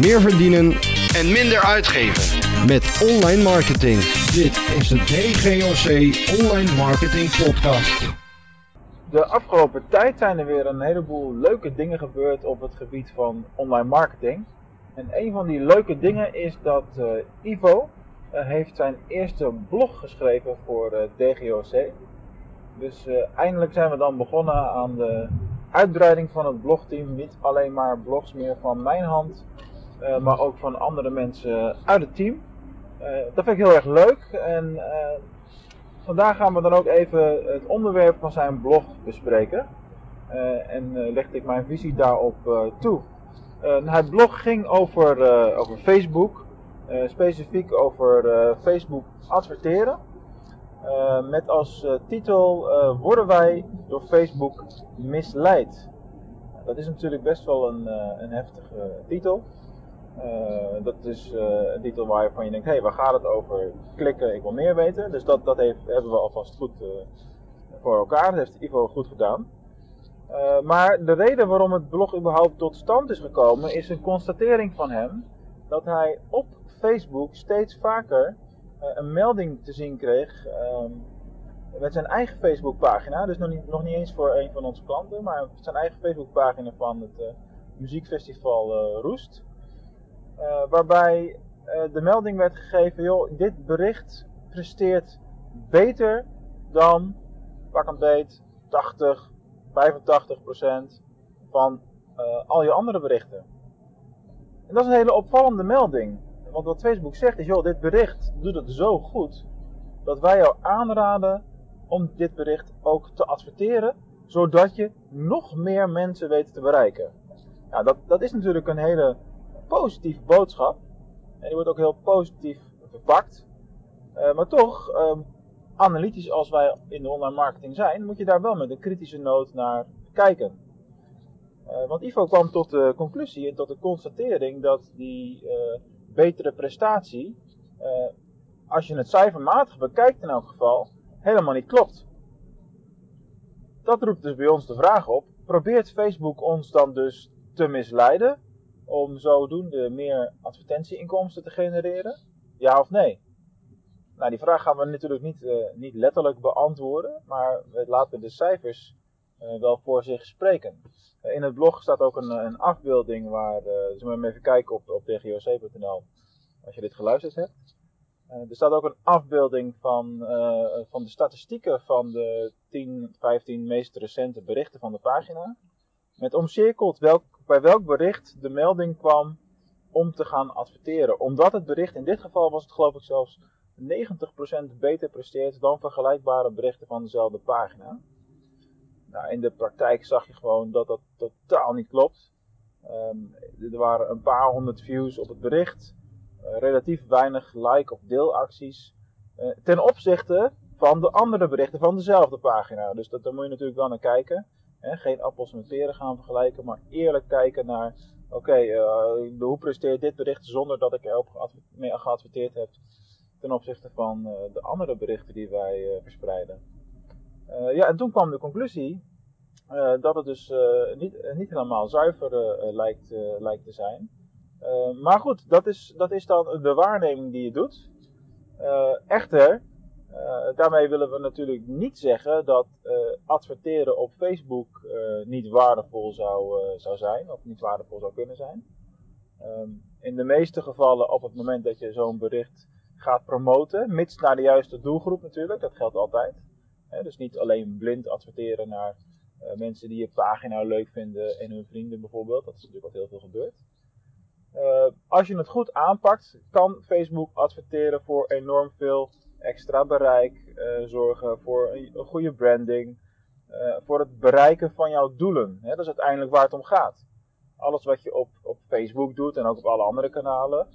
meer verdienen en minder uitgeven. met online marketing. Dit is de DGOC Online Marketing Podcast. De afgelopen tijd zijn er weer een heleboel leuke dingen gebeurd op het gebied van online marketing. En een van die leuke dingen is dat eh, Ivo eh, heeft zijn eerste blog geschreven voor eh, DGOC. Dus eh, eindelijk zijn we dan begonnen aan de uitbreiding van het blogteam. Niet alleen maar blogs meer van mijn hand, eh, maar ook van andere mensen uit het team. Eh, dat vind ik heel erg leuk. En eh, vandaag gaan we dan ook even het onderwerp van zijn blog bespreken. En legde ik mijn visie daarop toe. Uh, het blog ging over, over Facebook, specifiek over Facebook adverteren. Met als titel Worden wij door Facebook misleid? Dat is natuurlijk best wel een, een heftige titel. Eh, dat is eh, een titel waarvan je denkt, hé, hey, waar gaat het over? Klikken, ik wil meer weten. Dus dat, dat hebben we alvast goed eh, voor elkaar. Dat heeft Ivo goed gedaan. Maar de reden waarom het blog überhaupt tot stand is gekomen, is een constatering van hem dat hij op Facebook steeds vaker een melding te zien kreeg um, met zijn eigen Facebookpagina. Dus nog niet, nog niet eens voor een van onze klanten, maar zijn eigen Facebookpagina van het muziekfestival Roest. Waarbij de melding werd gegeven: joh, dit bericht presteert beter dan pak een beet 80 85% van uh, al je andere berichten. En dat is een hele opvallende melding. Want wat Facebook zegt is, joh, dit bericht doet het zo goed dat wij jou aanraden om dit bericht ook te adverteren, zodat je nog meer mensen weet te bereiken. Nou, dat, dat is natuurlijk een hele positieve boodschap. En die wordt ook heel positief verpakt. Uh, maar toch, uh, analytisch als wij in de online marketing zijn, moet je daar wel met een kritische noot naar kijken. Uh, want Ivo kwam tot de conclusie en tot de constatering dat die uh, betere prestatie, als je het cijfermatig bekijkt in elk geval, helemaal niet klopt. Dat roept dus bij ons de vraag op, probeert Facebook ons dan dus te misleiden om zodoende meer advertentieinkomsten te genereren? Ja of nee? Nou, die vraag gaan we natuurlijk niet, uh, niet letterlijk beantwoorden, maar we laten de cijfers uh, wel voor zich spreken. Uh, in het blog staat ook een, een afbeelding waar, dus we even kijken op, op dgoc.nl als je dit geluisterd hebt. er staat ook een afbeelding van, van de statistieken van de 10, 15 meest recente berichten van de pagina. Met omcirkeld welk, bij welk bericht de melding kwam om te gaan adverteren. Omdat het bericht, in dit geval was het geloof ik zelfs 90% beter presteert dan vergelijkbare berichten van dezelfde pagina. Nou, in de praktijk zag je gewoon dat dat totaal niet klopt. Um, er waren een paar honderd views op het bericht, uh, relatief weinig like- of deelacties. Uh, ten opzichte van de andere berichten van dezelfde pagina. Dus dat, daar moet je natuurlijk wel naar kijken. Geen appels met peren gaan vergelijken, maar eerlijk kijken naar: oké, uh, hoe presteert dit bericht zonder dat ik erop mee geadverteerd heb ten opzichte van uh, de andere berichten die wij uh, verspreiden. Ja, en toen kwam de conclusie dat het dus niet, niet helemaal zuiver lijkt, lijkt te zijn. maar goed, dat is, dat is dan de waarneming die je doet. echter, daarmee willen we natuurlijk niet zeggen dat adverteren op Facebook niet waardevol zou, zou zijn, of niet waardevol zou kunnen zijn. Um, in de meeste gevallen, op het moment dat je zo'n bericht gaat promoten, mits naar de juiste doelgroep natuurlijk, dat geldt altijd. Dus niet alleen blind adverteren naar mensen die je pagina leuk vinden en hun vrienden bijvoorbeeld, dat is natuurlijk wat heel veel gebeurt. Als je het goed aanpakt, kan Facebook adverteren voor enorm veel extra bereik, uh, zorgen voor een, goede branding, voor het bereiken van jouw doelen. He, dat is uiteindelijk waar het om gaat. Alles wat je op, op Facebook doet en ook op alle andere kanalen,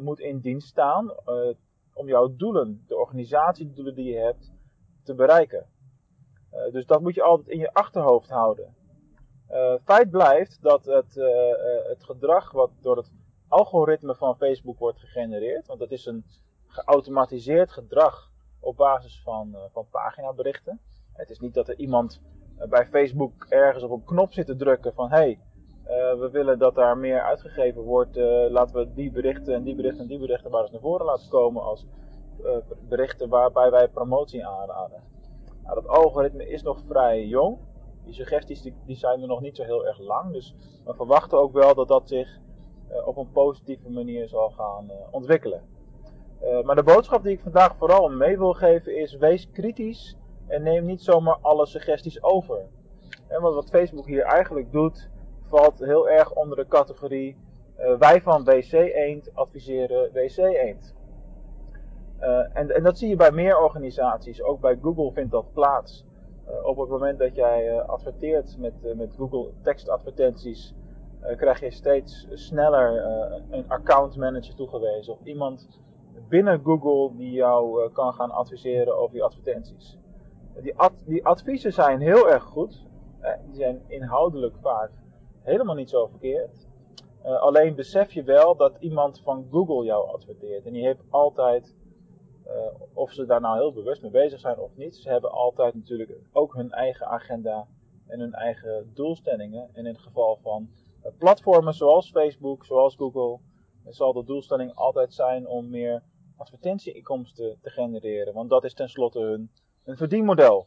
moet in dienst staan om jouw doelen, de organisatiedoelen die je hebt, te bereiken. Dus dat moet je altijd in je achterhoofd houden. Feit blijft dat het, het gedrag wat door het algoritme van Facebook wordt gegenereerd, want dat is een geautomatiseerd gedrag op basis van, van paginaberichten. Het is niet dat er iemand bij Facebook ergens op een knop zit te drukken van hey, we willen dat daar meer uitgegeven wordt. laten we die berichten en die berichten en die berichten maar eens naar voren laten komen als berichten waarbij wij promotie aanraden. Nou, dat algoritme is nog vrij jong. Die suggesties die, die zijn er nog niet zo heel erg lang. Dus we verwachten ook wel dat dat zich op een positieve manier zal gaan ontwikkelen. Uh, maar de boodschap die ik vandaag vooral mee wil geven is: wees kritisch en neem niet zomaar alle suggesties over. Want wat Facebook hier eigenlijk doet, valt heel erg onder de categorie: uh, wij van WC Eend adviseren WC Eend. Uh, en, en, dat zie je bij meer organisaties. Ook bij Google vindt dat plaats. op het moment dat jij adverteert met, met Google tekstadvertenties, krijg je steeds sneller een account manager toegewezen. Of iemand binnen Google die jou uh, kan gaan adviseren over je advertenties. Die, ad, die adviezen zijn heel erg goed. Eh, die zijn inhoudelijk vaak helemaal niet zo verkeerd. Uh, alleen besef je wel dat iemand van Google jou adverteert. En die heeft altijd, of ze daar nou heel bewust mee bezig zijn of niet, ze hebben altijd natuurlijk ook hun eigen agenda en hun eigen doelstellingen. En in het geval van platformen zoals Facebook, zoals Google, zal de doelstelling altijd zijn om meer advertentieinkomsten te genereren. Want dat is tenslotte hun, hun verdienmodel.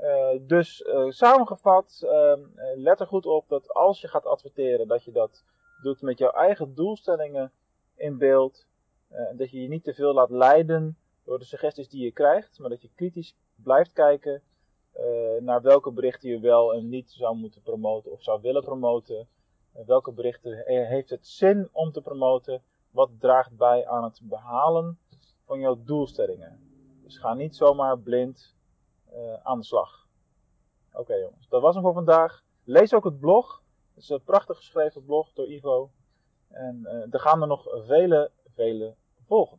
Uh, dus uh, samengevat, uh, let er goed op dat als je gaat adverteren, dat je dat doet met jouw eigen doelstellingen in beeld. dat je je niet te veel laat leiden door de suggesties die je krijgt, maar dat je kritisch blijft kijken naar welke berichten je wel en niet zou moeten promoten of zou willen promoten. welke berichten heeft het zin om te promoten wat draagt bij aan het behalen van jouw doelstellingen. Dus ga niet zomaar blind uh, aan de slag. Oké jongens, dat was hem voor vandaag. Lees ook het blog. Het is een prachtig geschreven blog door Ivo. En uh, er gaan er nog vele, vele volgen.